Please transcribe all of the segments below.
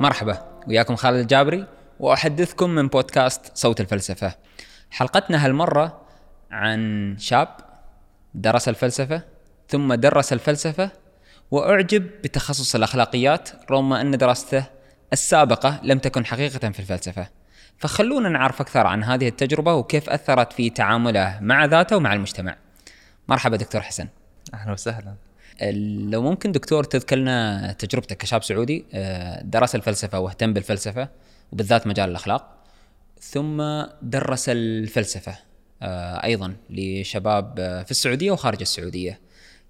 مرحبا وياكم خالد الجابري وأحدثكم من بودكاست صوت الفلسفة. حلقتنا هالمرة عن شاب درس الفلسفة ثم درس الفلسفة وأعجب بتخصص الأخلاقيات رغم أن دراسته السابقة لم تكن حقيقة في الفلسفة. فخلونا نعرف أكثر عن هذه التجربة وكيف أثرت في تعامله مع ذاته ومع المجتمع. مرحبا دكتور حسن. أهلا وسهلا. لو ممكن دكتور تذكر لنا تجربتك كشاب سعودي آه، درس الفلسفة واهتم بالفلسفة وبالذات مجال الأخلاق ثم درس الفلسفة آه، أيضا لشباب آه، في السعودية وخارج السعودية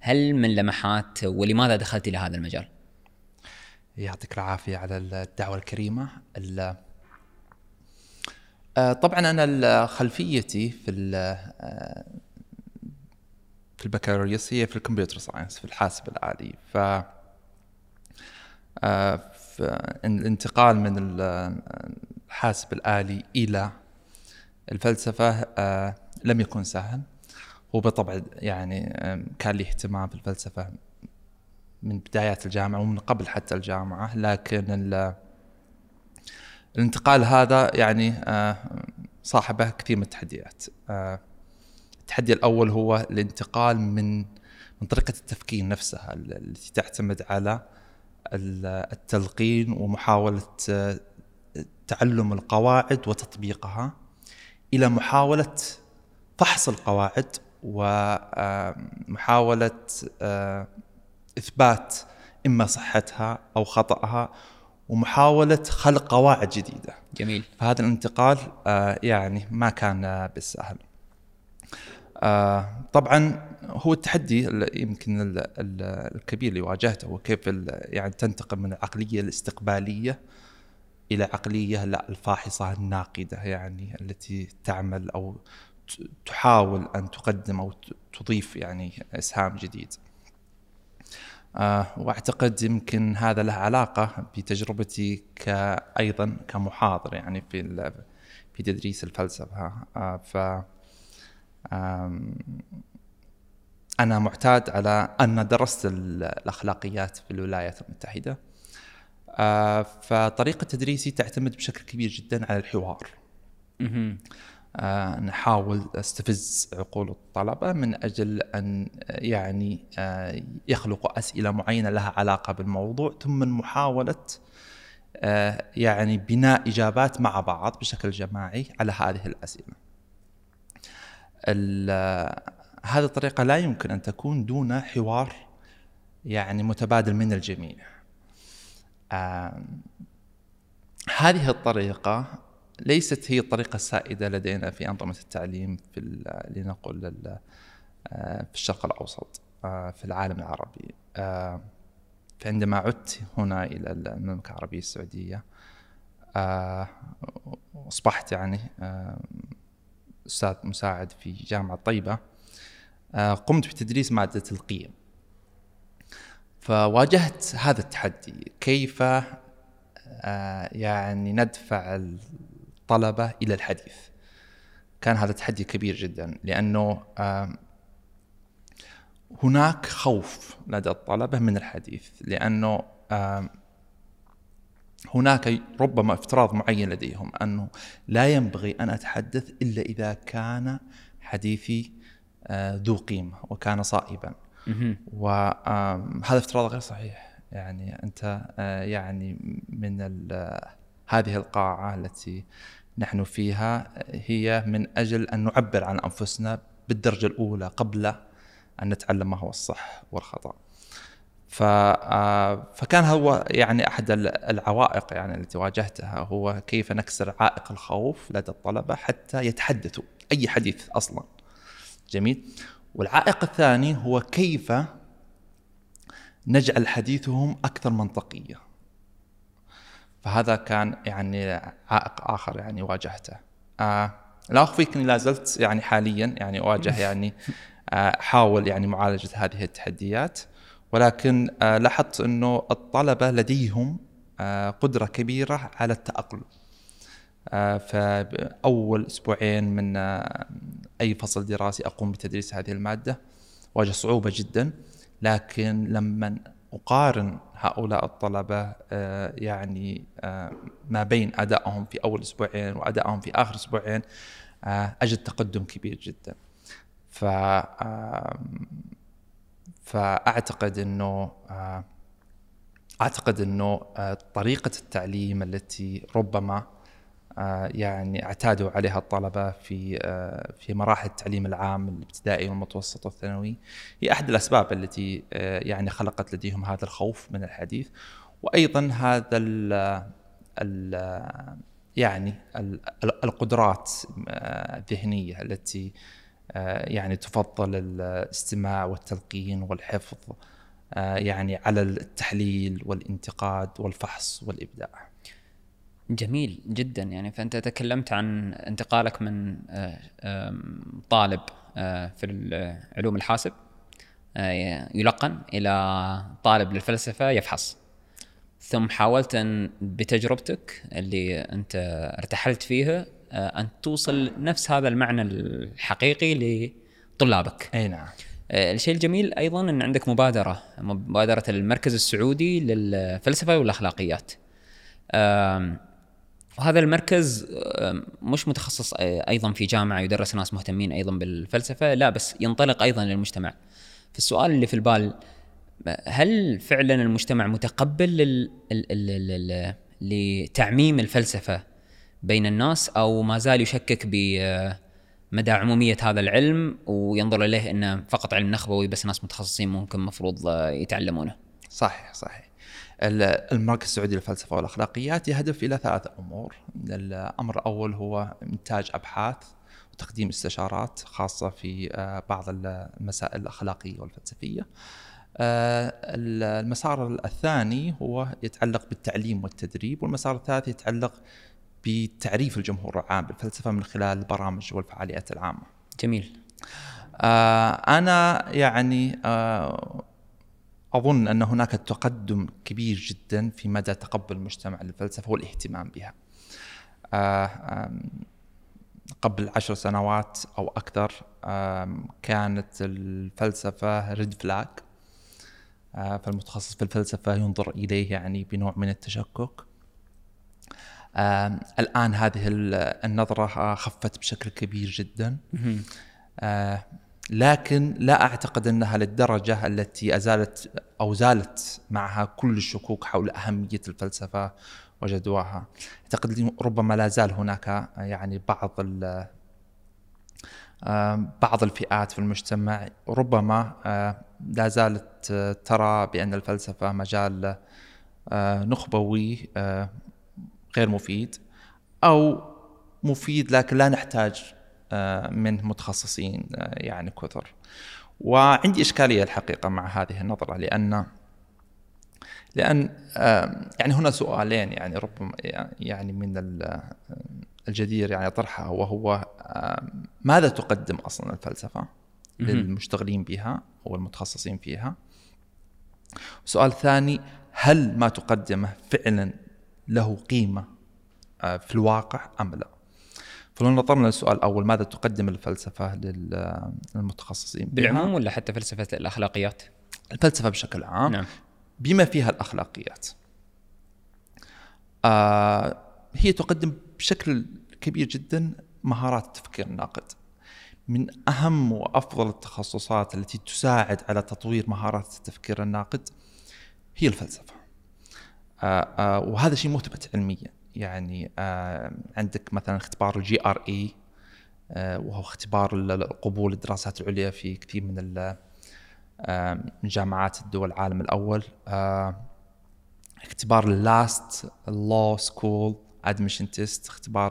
هل من لمحات ولماذا دخلت إلى هذا المجال؟ يعطيك العافية على الدعوة الكريمة طبعا أنا خلفيتي في في البكالوريوس هي في الكمبيوتر ساينس في الحاسب الآلي ف آه، الانتقال من الحاسب الآلي إلى الفلسفة آه، لم يكن سهل. وبالطبع يعني كان لي اهتمام في الفلسفة من بدايات الجامعة ومن قبل حتى الجامعة. لكن الانتقال هذا يعني آه، صاحبه كثير من التحديات. التحدي الأول هو الانتقال من من طريقة التفكير نفسها التي تعتمد على التلقين ومحاولة تعلم القواعد وتطبيقها إلى محاولة فحص القواعد ومحاوله إثبات إما صحتها أو خطأها ومحاولة خلق قواعد جديدة. جميل. فهذا الانتقال آه، يعني ما كان بالسهل. آه طبعا هو التحدي يمكن الكبير اللي واجهته هو كيف يعني تنتقل من العقلية الاستقبالية إلى عقلية لا الفاحصة الناقدة يعني التي تعمل أو تحاول أن تقدم أو تضيف يعني إسهام جديد. آه وأعتقد يمكن هذا له علاقة بتجربتي كايضا كمحاضر يعني في في تدريس الفلسفة آه ف أنا معتاد على أن درست الأخلاقيات في الولايات المتحدة. آه، فطريقة تدريسي تعتمد بشكل كبير جدا على الحوار. آه، نحاول أستفز عقول الطلبة من أجل أن يعني آه، يخلقوا أسئلة معينة لها علاقة بالموضوع ثم محاولة يعني بناء إجابات مع بعض بشكل جماعي على هذه الأسئلة. هذه الطريقة لا يمكن أن تكون دون حوار يعني متبادل من الجميع. هذه الطريقة ليست هي الطريقة السائدة لدينا في أنظمة التعليم في لنقل في الشرق الأوسط في العالم العربي. فعندما عدت هنا إلى المملكة العربية السعودية أصبحت يعني أستاذ مساعد في جامعة طيبة آه، قمت بتدريس مادة القيم فواجهت هذا التحدي. كيف آه، يعني ندفع الطلبة إلى الحديث؟ كان هذا تحدي كبير جدا لأنه هناك خوف لدى الطلبة من الحديث لأنه هناك ربما افتراض معين لديهم أنه لا ينبغي أن أتحدث إلا إذا كان حديثي آه، ذو قيمة وكان صائبا. وهذا افتراض غير صحيح. يعني أنت آه، يعني من هذه القاعة التي نحن فيها هي من أجل أن نعبر عن أنفسنا بالدرجة الأولى قبل أن نتعلم ما هو الصح والخطأ. ف آه، فكان هو يعني أحد العوائق يعني التي واجهتها هو كيف نكسر عائق الخوف لدى الطلبة حتى يتحدثوا أي حديث أصلا. جميل. والعائق الثاني هو كيف نجعل حديثهم أكثر منطقية. فهذا كان يعني عائق آخر يعني واجهته. آه لا أخفيك إني لا زلت يعني حاليا يعني أواجه يعني آه، احاول يعني معالجة هذه التحديات. ولكن آه، لاحظت إنه الطلبة لديهم آه، قدرة كبيرة على التأقلم. آه، فأول أسبوعين من أي فصل دراسي أقوم بتدريس هذه المادة. واجه صعوبة جدا. لكن لما أقارن هؤلاء الطلبة آه، يعني ما بين أدائهم في أول أسبوعين وأدائهم في آخر أسبوعين آه، أجد تقدم كبير جدا. ف فأعتقد أنه أعتقد أنه طريقة التعليم التي ربما آه، يعني اعتادوا عليها الطلبة في آه، في مراحل التعليم العام الابتدائي والمتوسط والثانوي هي أحد الأسباب التي آه، يعني خلقت لديهم هذا الخوف من الحديث. وأيضا هذا ال ال يعني القدرات الذهنية التي يعني تفضل الاستماع والتلقين والحفظ يعني على التحليل والانتقاد والفحص والإبداع. جميل جدا يعني فأنت تكلمت عن انتقالك من آه، طالب آه، في علوم الحاسب آه، يلقن إلى طالب للفلسفة يفحص ثم حاولت أن بتجربتك اللي أنت ارتحلت فيها أن توصل نفس هذا المعنى الحقيقي لطلابك. أي نعم. الشيء الجميل أيضا أن عندك مبادرة مبادرة المركز السعودي للفلسفة والأخلاقيات. وهذا المركز مش متخصص أيضا في جامعة يدرس ناس مهتمين أيضا بالفلسفة لا بس ينطلق أيضا للمجتمع فالسؤال اللي في البال هل فعلا المجتمع متقبل لل... لل... لتعميم الفلسفة بين الناس أو ما زال يشكك بمدى عمومية هذا العلم وينظر إليه إنه فقط علم نخبوي بس ناس متخصصين ممكن مفروض يتعلمونه. صحيح صحيح. المركز السعودي للفلسفة والأخلاقيات يهدف إلى ثلاثة أمور، الأمر الأول هو إنتاج أبحاث وتقديم استشارات خاصة في آه، بعض المسائل الأخلاقية والفلسفية. آه، المسار الثاني هو يتعلق بالتعليم والتدريب، والمسار الثالث يتعلق بتعريف الجمهور العام بالفلسفة من خلال البرامج والفعاليات العامة. جميل. آه، أنا يعني أظن أن هناك تقدم كبير جدا في مدى تقبل المجتمع للفلسفه والاهتمام بها. آه، قبل عشر سنوات أو أكثر كانت الفلسفة ريد فلاج فالمتخصص في الفلسفة ينظر إليه يعني بنوع من التشكك. الآن هذه النظرة خفت بشكل كبير جدا. لكن لا أعتقد إنها للدرجة التي أزالت أو زالت معها كل الشكوك حول أهمية الفلسفة وجدواها. أعتقد ربما لا زال هناك يعني بعض بعض الفئات في المجتمع ربما لا زالت ترى بأن الفلسفة مجال نخبوي غير مفيد أو مفيد لكن لا نحتاج آه، من متخصصين آه، يعني كثر. وعندي إشكالية الحقيقة مع هذه النظرة لأن لأن يعني هنا سؤالين يعني ربما يعني من الجدير يعني طرحها وهو ماذا تقدم أصلا الفلسفة للمشتغلين بها والمتخصصين فيها؟ سؤال ثاني هل ما تقدمه فعلا له قيمة آه، في الواقع أم لا فلو نظرنا للسؤال الأول ماذا تقدم الفلسفة للمتخصصين بالعموم ولا حتى فلسفة الأخلاقيات؟ الفلسفة بشكل عام نعم. بما فيها الأخلاقيات. آه هي تقدم بشكل كبير جدا مهارات التفكير الناقد. من أهم وأفضل التخصصات التي تساعد على تطوير مهارات التفكير الناقد هي الفلسفة. آه آه وهذا شيء مثبت علميا. يعني آه، عندك مثلا اختبار ال GRE وهو اختبار القبول الدراسات العليا في كثير من من جامعات الدول العالم الأول اختبار ال LSAT Law School Admission Test اختبار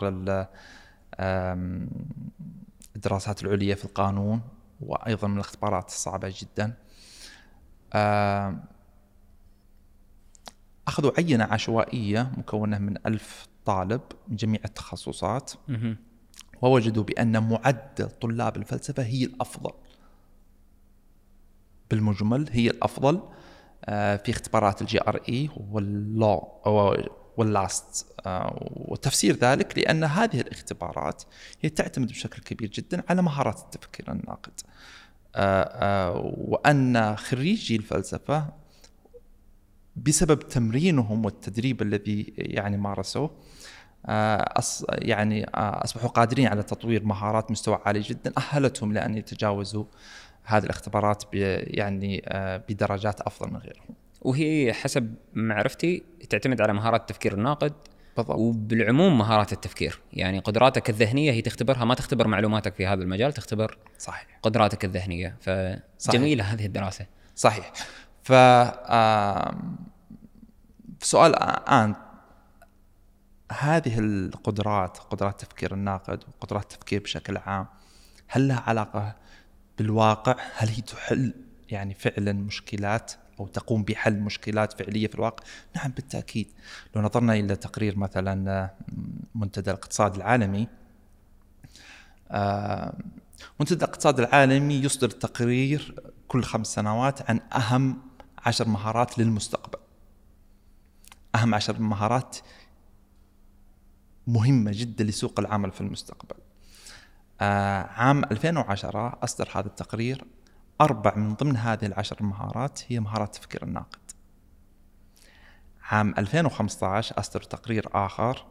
الدراسات العليا في القانون وأيضا من الاختبارات الصعبة جدا أخذوا عينة عشوائية مكونة من ألف طالب من جميع التخصصات. ووجدوا بأن معدل طلاب الفلسفة هي الأفضل. بالمجمل هي الأفضل آه، في اختبارات ال GRE وال law وال LSAT آه، وتفسير ذلك لأن هذه الاختبارات هي تعتمد بشكل كبير جدا على مهارات التفكير الناقد. آه، وأن خريجي الفلسفة بسبب تمرينهم والتدريب الذي يعني مارسوه آه، أص يعني آه، أصبحوا قادرين على تطوير مهارات مستوى عالي جدا. أهلتهم لأن يتجاوزوا هذه الاختبارات يعني آه، بدرجات أفضل من غيرهم. وهي حسب معرفتي تعتمد على مهارات التفكير الناقد بالضبط. وبالعموم مهارات التفكير. يعني قدراتك الذهنية هي تختبرها ما تختبر معلوماتك في هذا المجال تختبر صحيح. قدراتك الذهنية. فجميلة هذه الدراسة. صحيح. ف سؤال الآن. هذه القدرات قدرات التفكير الناقد وقدرات التفكير بشكل عام هل لها علاقة بالواقع؟ هل هي تحل يعني فعلا مشكلات أو تقوم بحل مشكلات فعلية في الواقع؟ نعم بالتأكيد. لو نظرنا إلى تقرير مثلا منتدى الاقتصاد العالمي منتدى الاقتصاد العالمي يصدر تقرير كل خمس سنوات عن أهم عشر مهارات للمستقبل. أهم عشر مهارات مهمة جدا لسوق العمل في المستقبل. آه، عام 2010 أصدر هذا التقرير. أربع من ضمن هذه العشر مهارات هي مهارات التفكير الناقد. عام 2015 أصدر تقرير آخر.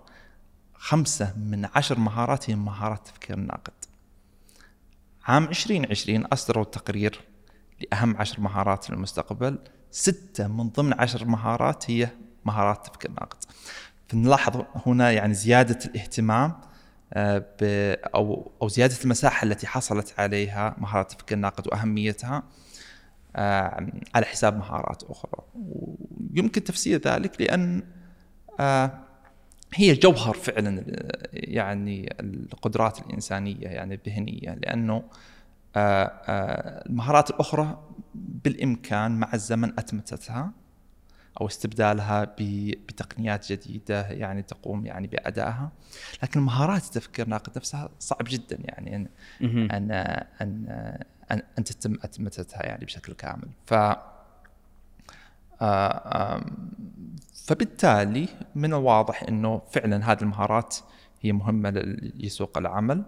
خمسة من عشر مهارات هي مهارات التفكير الناقد. عام 2020 أصدروا تقرير لأهم عشر مهارات للمستقبل ستة من ضمن عشر مهارات هي مهارات التفكير الناقد. فنلاحظ هنا يعني زيادة الاهتمام آه، أو أو زيادة المساحة التي حصلت عليها مهارات الفكر الناقد وأهميتها آه، على حساب مهارات أخرى. ويمكن تفسير ذلك لأن آه، هي جوهر فعلا يعني القدرات الإنسانية يعني الذهنية لأنه المهارات الأخرى بالإمكان مع الزمن أتمتتها أو استبدالها بتقنيات جديدة يعني تقوم يعني بأدائها. لكن مهارات التفكير الناقد نفسها صعب جدا يعني ان ان ان ان, أن تتم أتمتتها يعني بشكل كامل. ف آه، فبالتالي من الواضح إنه فعلا هذه المهارات هي مهمة لسوق العمل.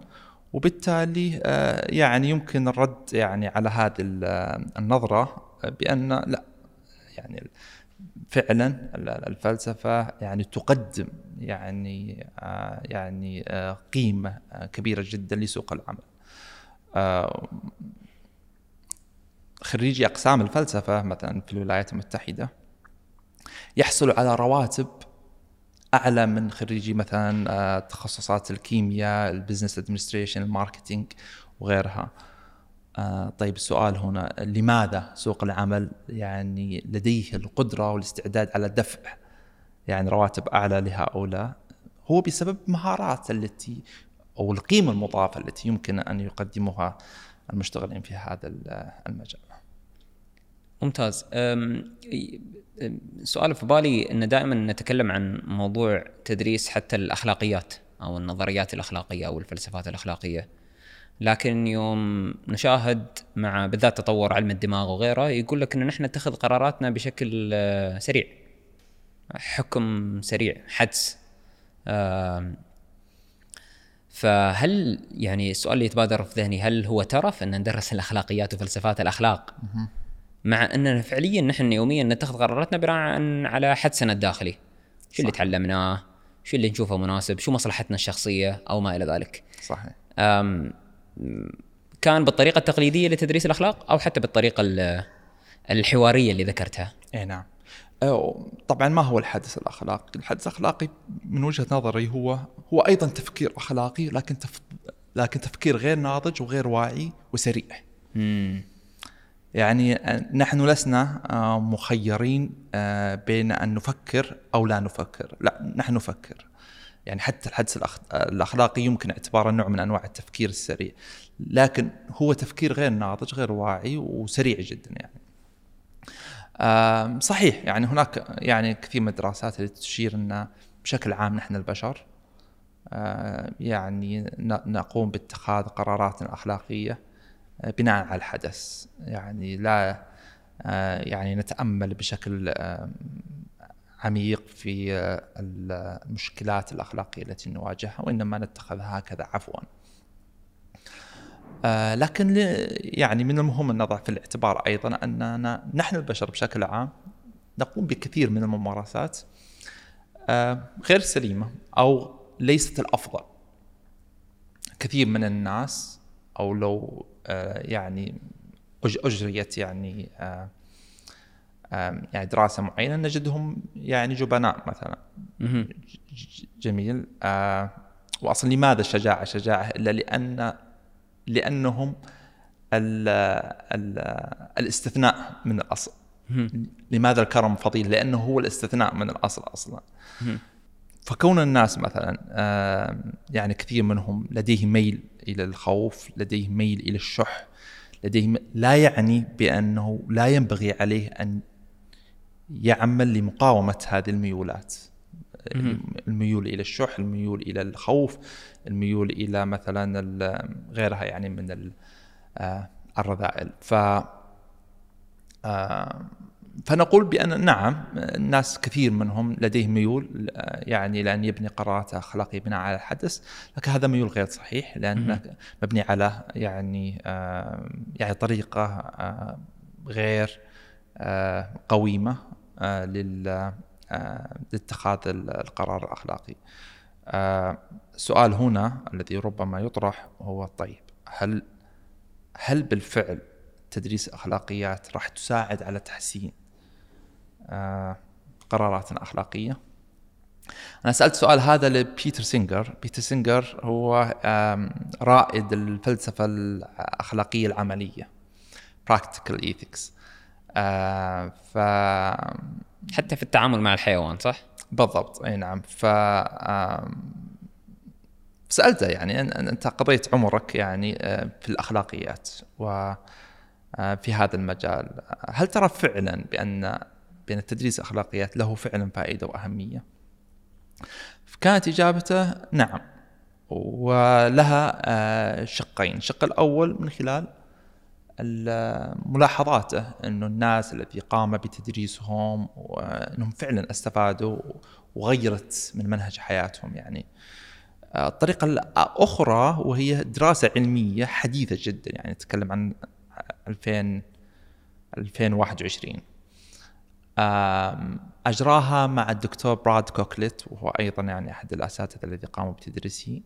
وبالتالي آه، يعني يمكن الرد يعني على هذه النظرة بأن لا يعني فعلا الفلسفة يعني تقدم يعني آه، يعني آه، قيمة آه، كبيرة جدا لسوق العمل. خريجي أقسام الفلسفة مثلا في الولايات المتحدة يحصلوا على رواتب أعلى من خريجي مثلا تخصصات الكيمياء، ال business administration، ال marketing وغيرها. آه طيب السؤال هنا لماذا سوق العمل يعني لديه القدرة والاستعداد على دفع يعني رواتب أعلى لهؤلاء هو بسبب مهارات التي أو القيمة المضافة التي يمكن أن يقدمها المشتغلين في هذا المجال ممتاز. سؤال في بالي أن دائما نتكلم عن موضوع تدريس حتى الأخلاقيات أو النظريات الأخلاقية أو الفلسفات الأخلاقية. لكن يوم نشاهد مع بالذات تطور علم الدماغ وغيره يقول لك إن نحن نتخذ قراراتنا بشكل آه، سريع. حكم سريع حدس. فهل يعني السؤال اللي يتبادر في ذهني هل هو ترف إن ندرس الأخلاقيات وفلسفات الأخلاق؟ مع أننا فعليا نحن يوميا نتخذ قراراتنا بناء على حدسنا الداخلي شو اللي تعلمناه؟ شو اللي نشوفه مناسب؟ شو مصلحتنا الشخصية؟ أو ما إلى ذلك. صحيح. كان بالطريقة التقليدية لتدريس الأخلاق أو حتى بالطريقة الحوارية اللي ذكرتها؟ اي نعم. طبعا ما هو الحدث الاخلاقي الحدث الأخلاقي من وجهة نظري هو هو أيضا تفكير أخلاقي لكن تف... لكن تفكير غير ناضج وغير واعي وسريع. مم. يعني نحن لسنا آه، مخيرين آه، بين أن نفكر أو لا نفكر. لا نحن نفكر. يعني حتى الحدس الأخلاقي يمكن اعتباره نوع من أنواع التفكير السريع. لكن هو تفكير غير ناضج غير واعي وسريع جدا يعني. صحيح يعني هناك يعني كثير من الدراسات اللي تشير إن بشكل عام نحن البشر يعني نقوم باتخاذ قراراتنا الاخلاقيه بناء على الحدث. يعني لا يعني نتأمل بشكل عميق في المشكلات الأخلاقية التي نواجهها وإنما نتخذها هكذا عفوا. آه، لكن يعني من المهم أن نضع في الاعتبار أيضا أننا نحن البشر بشكل عام نقوم بكثير من الممارسات آه، غير سليمة أو ليست الأفضل. كثير من الناس أو لو آه، يعني أجريت يعني آه، يعني دراسة معينة نجدهم يعني جبناء مثلا. جميل. واصلا لماذا الشجاعة؟ الشجاعة إلا لأن لأنهم ال ال الاستثناء من الأصل. لماذا الكرم فضيل؟ لأنه هو الاستثناء من الأصل أصلا. فكون الناس مثلا يعني كثير منهم لديه ميل إلى الخوف، لديه ميل إلى الشح، لديه لا يعني بأنه لا ينبغي عليه أن يعمل لمقاومة هذه الميولات. الميول إلى الشح، الميول إلى الخوف، الميول إلى مثلا غيرها يعني من آه، الرذائل ف آه، فنقول بأن نعم الناس كثير منهم لديه ميول آه، يعني لأن يبني قرارات أخلاقية بناء على الحدث لكن هذا ميول غير صحيح لأن مبني على يعني يعني طريقة غير قويمة لل لاتخاذ القرار الأخلاقي. السؤال هنا الذي ربما يطرح هو طيب هل هل بالفعل تدريس الاخلاقيات راح تساعد على تحسين آه، قرارات أخلاقية؟ أنا سألت سؤال هذا لبيتر سينجر، بيتر سينجر هو رائد الفلسفة الأخلاقية العملية practical ethics آه، ف حتى في التعامل مع الحيوان صح؟ بالضبط أي نعم ف سألته يعني أنت قضيت عمرك يعني آه، في الأخلاقيات وفي آه، هذا المجال هل ترى فعلا بأن بان التدريس الأخلاقيات له فعلا فائدة وأهمية؟ كانت إجابته نعم ولها آه، شقين، الشق الأول من خلال ملاحظاته إنه الناس الذي قام بتدريسهم وإنهم فعلا استفادوا وغيرت من منهج حياتهم. يعني الطريقة الأخرى وهي دراسة علمية حديثة جدا. يعني نتكلم عن 2000 2021 أجراها مع الدكتور براد كوكليت وهو أيضا يعني أحد الأساتذة الذي قاموا بتدريسه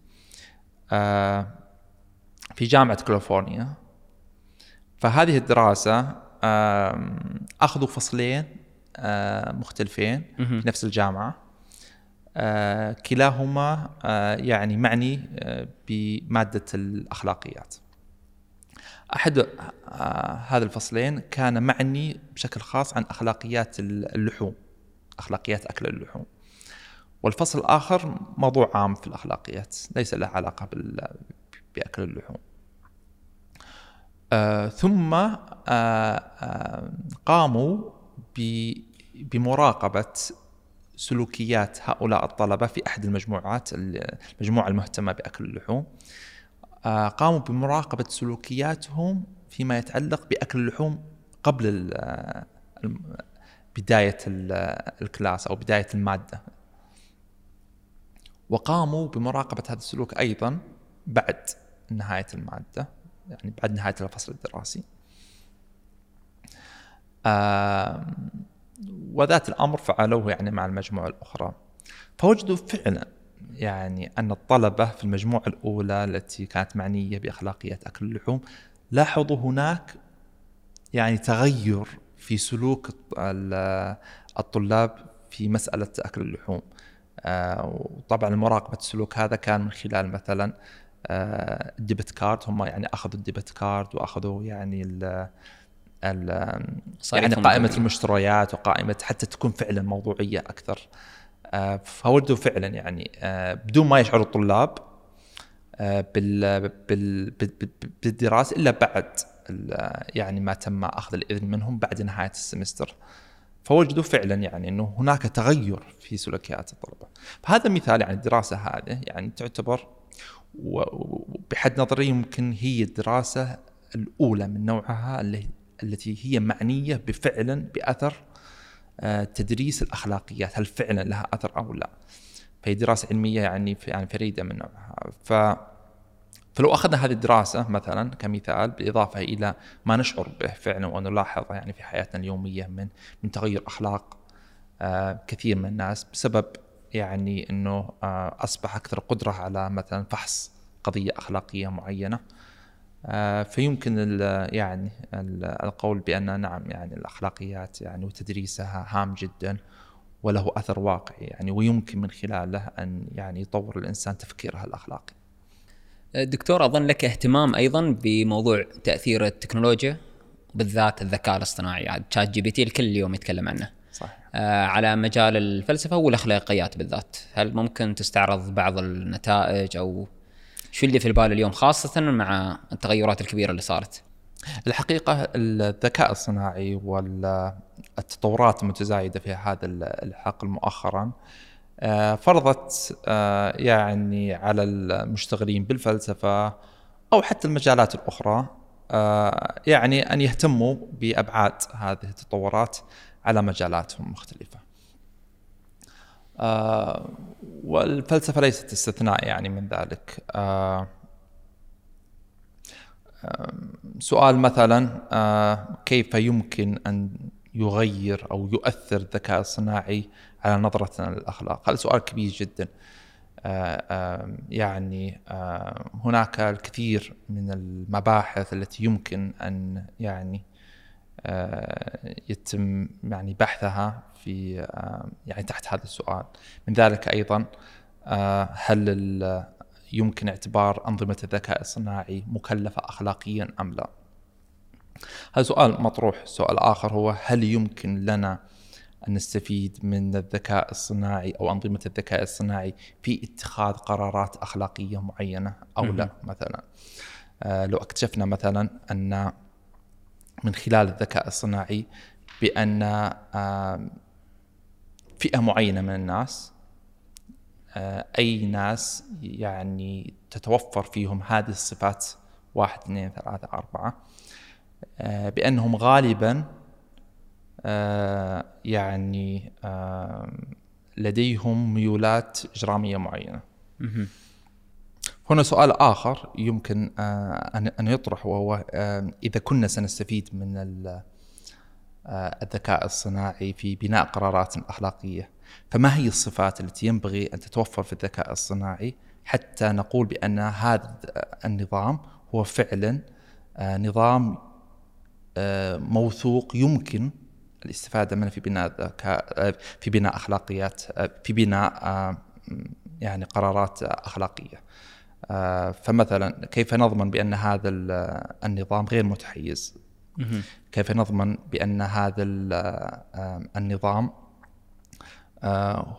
في جامعة كاليفورنيا. فهذه الدراسة أخذوا فصلين مختلفين في نفس الجامعة. آه، كلاهما آه، يعني معني آه، بمادة الأخلاقيات أحد هذا الفصلين كان معني بشكل خاص عن أخلاقيات اللحوم أخلاقيات أكل اللحوم. والفصل الآخر موضوع عام في الأخلاقيات ليس له علاقة بأكل اللحوم. ثم قاموا بمراقبة سلوكيات هؤلاء الطلبة في أحد المجموعات المجموعة المهتمة بأكل اللحوم. آه، قاموا بمراقبة سلوكياتهم فيما يتعلق بأكل اللحوم قبل بداية الكلاس أو بداية المادة. وقاموا بمراقبة هذا السلوك أيضا بعد نهاية المادة يعني بعد نهاية الفصل الدراسي. وذات الأمر فعلوه يعني مع المجموعة الأخرى. فوجدوا فعلا يعني أن الطلبة في المجموعة الأولى التي كانت معنية بأخلاقيات أكل اللحوم لاحظوا هناك يعني تغير في سلوك الطلاب في مسألة أكل اللحوم. آه، وطبعا مراقبة السلوك هذا كان من خلال مثلا ال debit card. هم يعني أخذوا ال debit card وأخذوا يعني يعني قائمة المشتريات وقائمة حتى تكون فعلا موضوعية أكثر. آه، فودوا فعلا يعني آه، بدون ما يشعر الطلاب آه، بالدراسة إلا بعد يعني ما تم أخذ الإذن منهم بعد نهاية السمستر. فوجدوا فعلا يعني إنه هناك تغير في سلوكيات الطلبة. فهذا مثال يعني الدراسة هذه يعني تعتبر وبحد نظري يمكن هي الدراسة الأولى من نوعها اللي التي هي معنية بفعلا بأثر تدريس الأخلاقيات هل فعلا لها أثر أو لا؟ فهي دراسة علمية يعني يعني فريدة من نوعها. ف فلو أخذنا هذه الدراسة مثلا كمثال بالإضافة إلى ما نشعر به فعلا ونلاحظه يعني في حياتنا اليومية من من تغير أخلاق آه، كثير من الناس بسبب يعني إنه آه، أصبح أكثر قدرة على مثلا فحص قضية أخلاقية معينة. آه، فيمكن ال يعني ال القول بأن نعم يعني الأخلاقيات يعني وتدريسها هام جدا وله أثر واقعي يعني ويمكن من خلاله أن يعني يطور الإنسان تفكيره الأخلاقي. دكتور أظن لك اهتمام أيضا بموضوع تأثير التكنولوجيا بالذات الذكاء الاصطناعي ChatGPT الكل اليوم يتكلم عنه. صح. آه على مجال الفلسفة والأخلاقيات بالذات، هل ممكن تستعرض بعض النتائج أو شو اللي في البال اليوم خاصة مع التغيرات الكبيرة اللي صارت؟ الحقيقة الذكاء الصناعي والتطورات المتزايدة في هذا الحقل مؤخرا آه، فرضت آه، يعني على المشتغلين بالفلسفة أو حتى المجالات الأخرى آه، يعني أن يهتموا بأبعاد هذه التطورات على مجالاتهم المختلفه. والفلسفة ليست استثناء يعني من ذلك. سؤال مثلا كيف يمكن أن يغير أو يؤثر الذكاء الصناعي على نظرتنا للأخلاق؟ هذا سؤال كبير جدا. يعني هناك الكثير من المباحث التي يمكن أن يعني يتم يعني بحثها في يعني تحت هذا السؤال. من ذلك أيضا هل يمكن اعتبار أنظمة الذكاء الصناعي مكلفة اخلاقيا أم لا؟ هذا سؤال مطروح. سؤال آخر هو هل يمكن لنا أن نستفيد من الذكاء الصناعي أو أنظمة الذكاء الصناعي في اتخاذ قرارات أخلاقية معينة أو لا؟ مثلا آه لو اكتشفنا مثلا أن من خلال الذكاء الصناعي بأن فئة معينة من الناس آه أي ناس يعني تتوفر فيهم هذه الصفات واحد اثنين ثلاثة أربعة آه، بأنهم غالبا آه، يعني لديهم ميولات إجرامية معينة. هنا سؤال آخر يمكن أن يطرح وهو إذا كنا سنستفيد من الذكاء الصناعي في بناء قرارات أخلاقية فما هي الصفات التي ينبغي أن تتوفر في الذكاء الصناعي حتى نقول بأن هذا النظام هو فعلا نظام آه، موثوق يمكن الاستفادة منه في بناء ذكاء في بناء أخلاقيات آه، في بناء آه، يعني قرارات أخلاقية. فمثلا كيف نضمن بأن هذا النظام غير متحيز؟ كيف نضمن بأن هذا النظام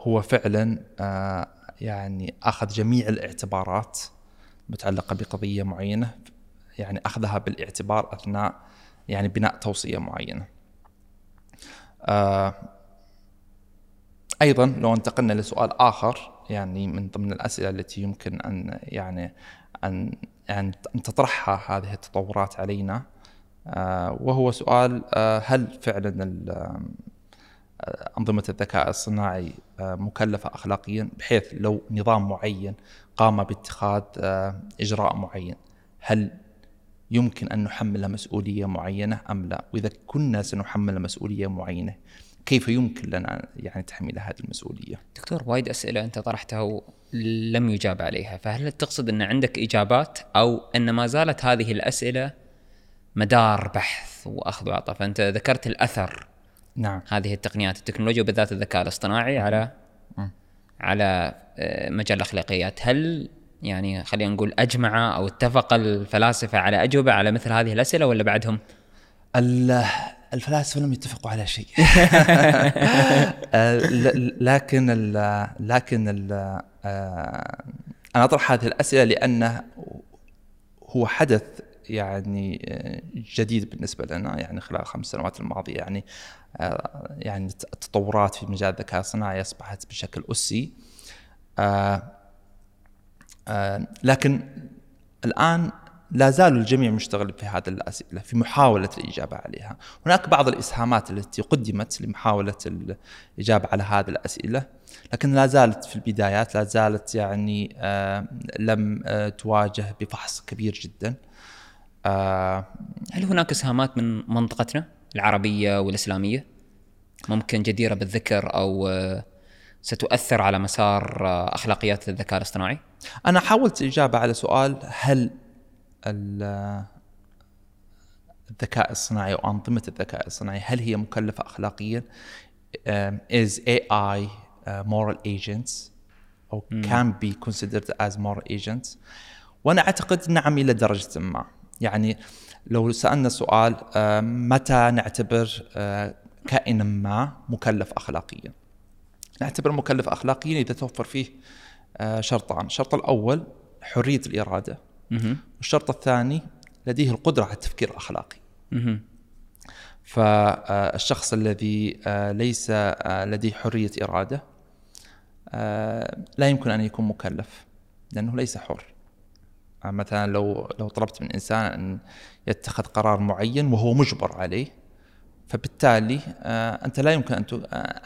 هو فعلا يعني أخذ جميع الاعتبارات المتعلقه بقضية معينة يعني أخذها بالاعتبار أثناء يعني بناء توصية معينة. آه أيضا لو انتقلنا لسؤال آخر يعني من ضمن الأسئلة التي يمكن أن يعني أن أن تطرحها هذه التطورات علينا. آه وهو سؤال آه هل فعلا آه، أنظمة الذكاء الصناعي مكلفة أخلاقيا؟ بحيث لو نظام معين قام باتخاذ إجراء معين هل يمكن أن نحمل مسؤولية معينة أم لا؟ وإذا كنا سنحمل مسؤولية معينة كيف يمكن لنا يعني تحميل هذه المسؤولية؟ دكتور وايد أسئلة أنت طرحتها ولم يجاب عليها. فهل تقصد أن عندك إجابات أو أن ما زالت هذه الأسئلة مدار بحث وأخذ وعطاء؟ فأنت ذكرت الأثر نعم. هذه التقنيات التكنولوجيا وبالذات الذكاء الاصطناعي على م. على آه، مجال الأخلاقيات. هل يعني خلينا نقول أجمع أو اتفق الفلاسفة على أجوبة على مثل هذه الأسئلة ولا بعدهم؟ الفلاسفة لم يتفقوا على شيء. لكن ال لكن ال آه، أنا أطرح هذه الأسئلة لأنه هو حدث يعني آه، جديد بالنسبة لنا يعني خلال الخمس سنوات الماضية يعني آه، يعني التطورات في مجال الذكاء الصناعي أصبحت بشكل أسي. آه، لكن الآن لا زال الجميع مشتغل في هذه الاسئله في محاولة الإجابة عليها، هناك بعض الإسهامات التي قدمت لمحاولة الإجابة على هذه الأسئلة، لكن لا زالت في البدايات لا زالت يعني آه لم آه تواجه بفحص كبير جدا. آه هل هناك إسهامات من منطقتنا العربية والإسلامية؟ ممكن جديرة بالذكر أو آه، ستؤثر على مسار آه، أخلاقيات الذكاء الاصطناعي؟ أنا حاولت الإجابة على سؤال هل الذكاء الصناعي أو أنظمة الذكاء الصناعي هل هي مكلفة اخلاقيا؟ Um, is AI uh, moral agents or can be considered as moral agents؟ وأنا أعتقد نعم إلى درجة ما، يعني لو سألنا سؤال آه، متى نعتبر آه، كائنا ما مكلف اخلاقيا؟ نعتبر مكلف اخلاقيا إذا توفر فيه آه، شرطان، الشرط الأول حرية الإرادة مهم. والشرط الثاني لديه القدرة على التفكير الأخلاقي. مهم. فالشخص الذي آه، ليس آه، لديه حرية إرادة آه، لا يمكن أن يكون مكلف لأنه ليس حر. آه، مثلا لو لو طلبت من إنسان أن يتخذ قرار معين وهو مجبر عليه فبالتالي آه، أنت لا يمكن آه،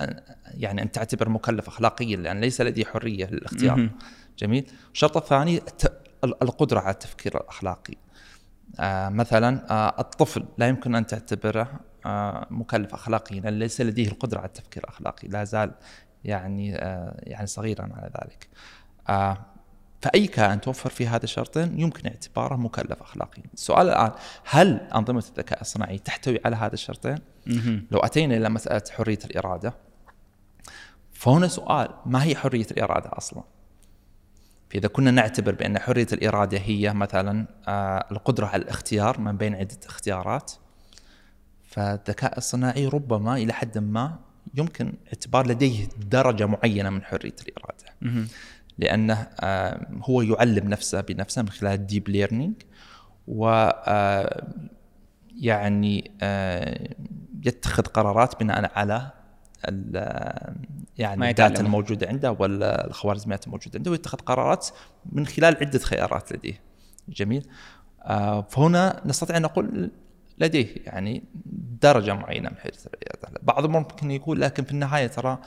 أن- يعني أن تعتبر مكلف اخلاقيا لأن ليس لديه حرية للاختيار. جميل. الشرط الثاني القدرة على التفكير الأخلاقي. آه، مثلا آه، الطفل لا يمكن أن تعتبره آه، مكلف اخلاقيا لأن ليس لديه القدرة على التفكير الأخلاقي، لا زال يعني يعني صغيرا على ذلك. فأي كائن توفر فيه هذا الشرطين يمكن اعتباره مكلف اخلاقيا. السؤال الآن هل أنظمة الذكاء الصناعي تحتوي على هذا الشرطين؟ لو أتينا إلى مسألة حرية الإرادة فهنا سؤال ما هي حرية الإرادة أصلا؟ فاذا كنا نعتبر بأن حرية الإرادة هي مثلا آه، القدرة على الاختيار من بين عدة اختيارات فالذكاء الصناعي ربما إلى حد ما يمكن اعتبار لديه درجة معينة من حرية الإرادة. مهم. لأنه آه، هو يعلم نفسه بنفسه من خلال ال deep learning و آه، يعني يتخذ قرارات بناء على يعني الداتا. الموجودة عنده ولا الخوارزميات الموجودة عنده ويتخذ قرارات من خلال عدة خيارات لديه. جميل؟ آه، فهنا نستطيع أن نقول لديه يعني درجة معينة من حيث الرياده، بعضهم ممكن يقول لكن في النهاية ترى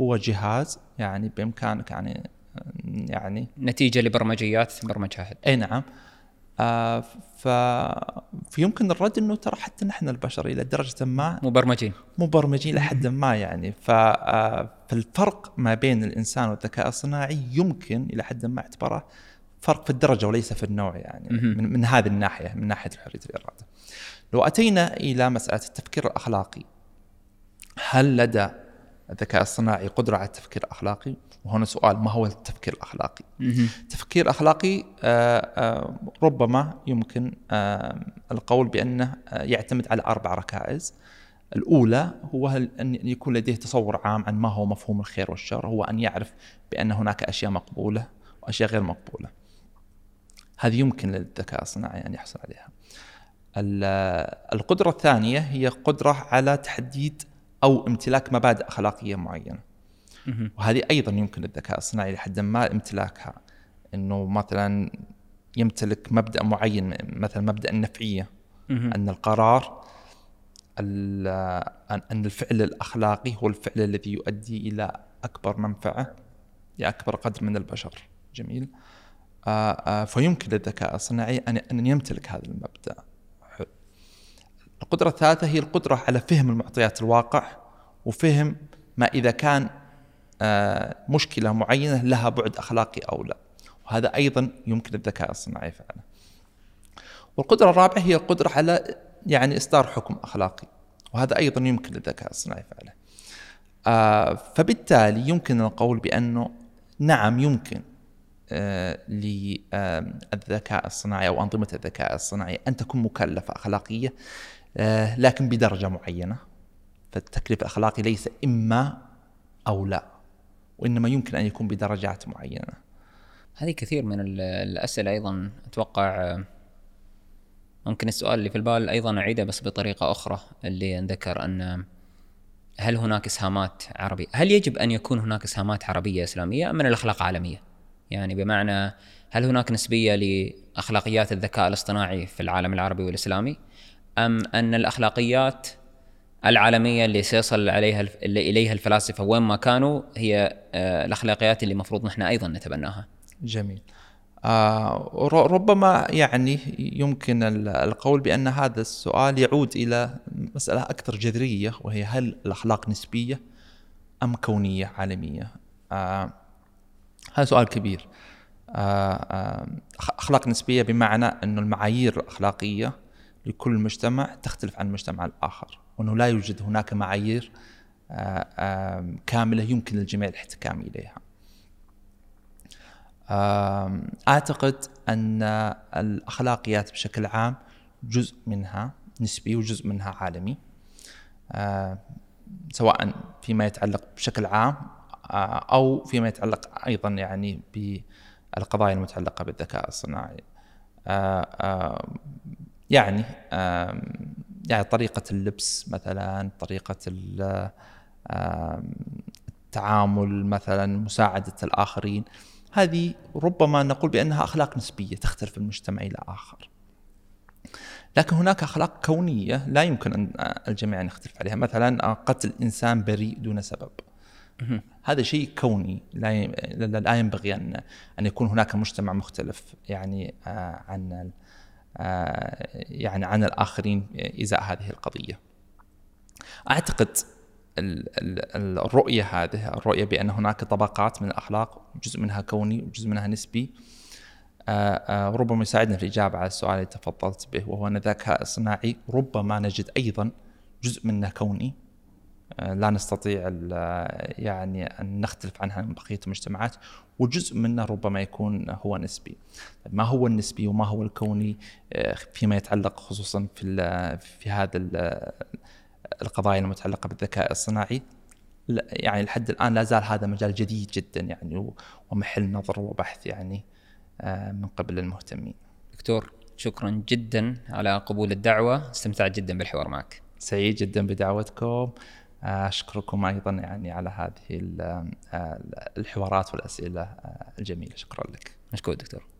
هو جهاز يعني بإمكانك يعني يعني نتيجة لبرمجيات برمجها. أي نعم آه ف فيمكن الرد إنه ترى حتى نحن البشر إلى درجة ما مبرمجين مبرمجين لحد ما يعني ف آه، فالفرق ما بين الإنسان والذكاء الصناعي يمكن إلى حد ما اعتباره فرق في الدرجة وليس في النوع يعني. من, من هذه الناحية من ناحية حريه الإرادة. لو أتينا إلى مسألة التفكير الأخلاقي هل لدى الذكاء الصناعي قدرة على التفكير الأخلاقي؟ وهنا سؤال ما هو التفكير الأخلاقي؟ التفكير الاخلاقي آه، آه، ربما يمكن آه، القول بأنه يعتمد على أربع ركائز. الأولى هو أن يكون لديه تصور عام عن ما هو مفهوم الخير والشر، هو أن يعرف بأن هناك أشياء مقبولة وأشياء غير مقبولة. هذه يمكن للذكاء الصناعي أن يحصل عليها. ال- القدرة الثانية هي قدرة على تحديد أو امتلاك مبادئ أخلاقية معينة. وهذه أيضا يمكن للذكاء الصناعي لحد ما امتلاكها إنه مثلا يمتلك مبدأ معين مثلا مبدأ النفعية. أن القرار ان الفعل الأخلاقي هو الفعل الذي يؤدي إلى أكبر منفعة لاكبر قدر من البشر. جميل. آه، آه، فيمكن للذكاء الصناعي أن يمتلك هذا المبدأ. حلو. القدرة الثالثة هي القدرة على فهم المعطيات الواقع وفهم ما إذا كان مشكلة معينة لها بعد أخلاقي أو لا. وهذا أيضا يمكن للذكاء الصناعي فعله والقدرة الرابعة هي القدرة على يعني إصدار حكم أخلاقي. وهذا أيضا يمكن للذكاء الصناعي فعله آه، فبالتالي يمكن القول بأنه نعم يمكن آه، للذكاء الصناعي أو أنظمة الذكاء الصناعي أن تكون مكلفة أخلاقية آه، لكن بدرجة معينة. فالتكليف الأخلاقي ليس إما أو لا. وإنما يمكن أن يكون بدرجات معينة هذه كثير من ال- الأسئلة أيضا أتوقع آه، ممكن السؤال اللي في البال أيضا أعيده بس بطريقة أخرى اللي ذكر أن هل هناك اسهامات عربية؟ هل يجب أن يكون هناك اسهامات عربية إسلامية أم من الأخلاق عالمية؟ يعني بمعنى هل هناك نسبية لأخلاقيات الذكاء الاصطناعي في العالم العربي والإسلامي؟ أم أن الأخلاقيات العالمية اللي سيصل عليها اللي إليها الفلاسفة وين ما كانوا هي آه، الأخلاقيات اللي المفروض نحن أيضا نتبناها. جميل آه، ربما يعني يمكن ال- القول بأن هذا السؤال يعود إلى مسألة أكثر جذرية وهي هل الأخلاق نسبية أم كونية عالمية؟ آه، هذا سؤال كبير. أخلاق نسبية بمعنى انه المعايير الأخلاقية لكل مجتمع تختلف عن المجتمع الآخر، وأنه لا يوجد هناك معايير آه، كاملة يمكن للجميع الاحتكام إليها. آم، أعتقد أن الأخلاقيات بشكل عام جزء منها نسبي وجزء منها عالمي آه، سواء فيما يتعلق بشكل عام آه، أو فيما يتعلق أيضا يعني بالقضايا المتعلقة بالذكاء الصناعي يعني يعني طريقة اللبس مثلا آم، التعامل مثلا مساعدة الآخرين هذه ربما نقول بأنها أخلاق نسبية تختلف من مجتمع إلى آخر. لكن هناك أخلاق كونية لا يمكن أن الجميع أن يختلف عليها، مثلا قتل إنسان بريء دون سبب. هذا شيء كوني لا لا ينبغي أن أن يكون هناك مجتمع مختلف يعني آه، عن آه، يعني عن الآخرين إزاء هذه القضية. أعتقد ال- ال- الرؤية هذه الرؤية بأن هناك طبقات من الأخلاق جزء منها كوني وجزء منها نسبي آه، آه، ربما يساعدنا في الإجابة على السؤال اللي تفضلت به وهو أن الذكاء الصناعي ربما نجد أيضا جزء منه كوني آه، لا نستطيع ال- يعني أن نختلف عنها من بقية المجتمعات وجزء منه ربما يكون هو نسبي. ما هو النسبي وما هو الكوني آه، فيما يتعلق خصوصا في في هذا ال- القضايا المتعلقة بالذكاء الصناعي يعني لحد الآن لا زال هذا مجال جديد جدا يعني ومحل نظر وبحث يعني آه، من قبل المهتمين. دكتور شكرا جدا على قبول الدعوة. استمتعت جدا بالحوار معك. سعيد جدا بدعوتكم. آه، أشكركم أيضا يعني على هذه آه، الحوارات والأسئلة آه، الجميلة شكرا لك. مشكور دكتور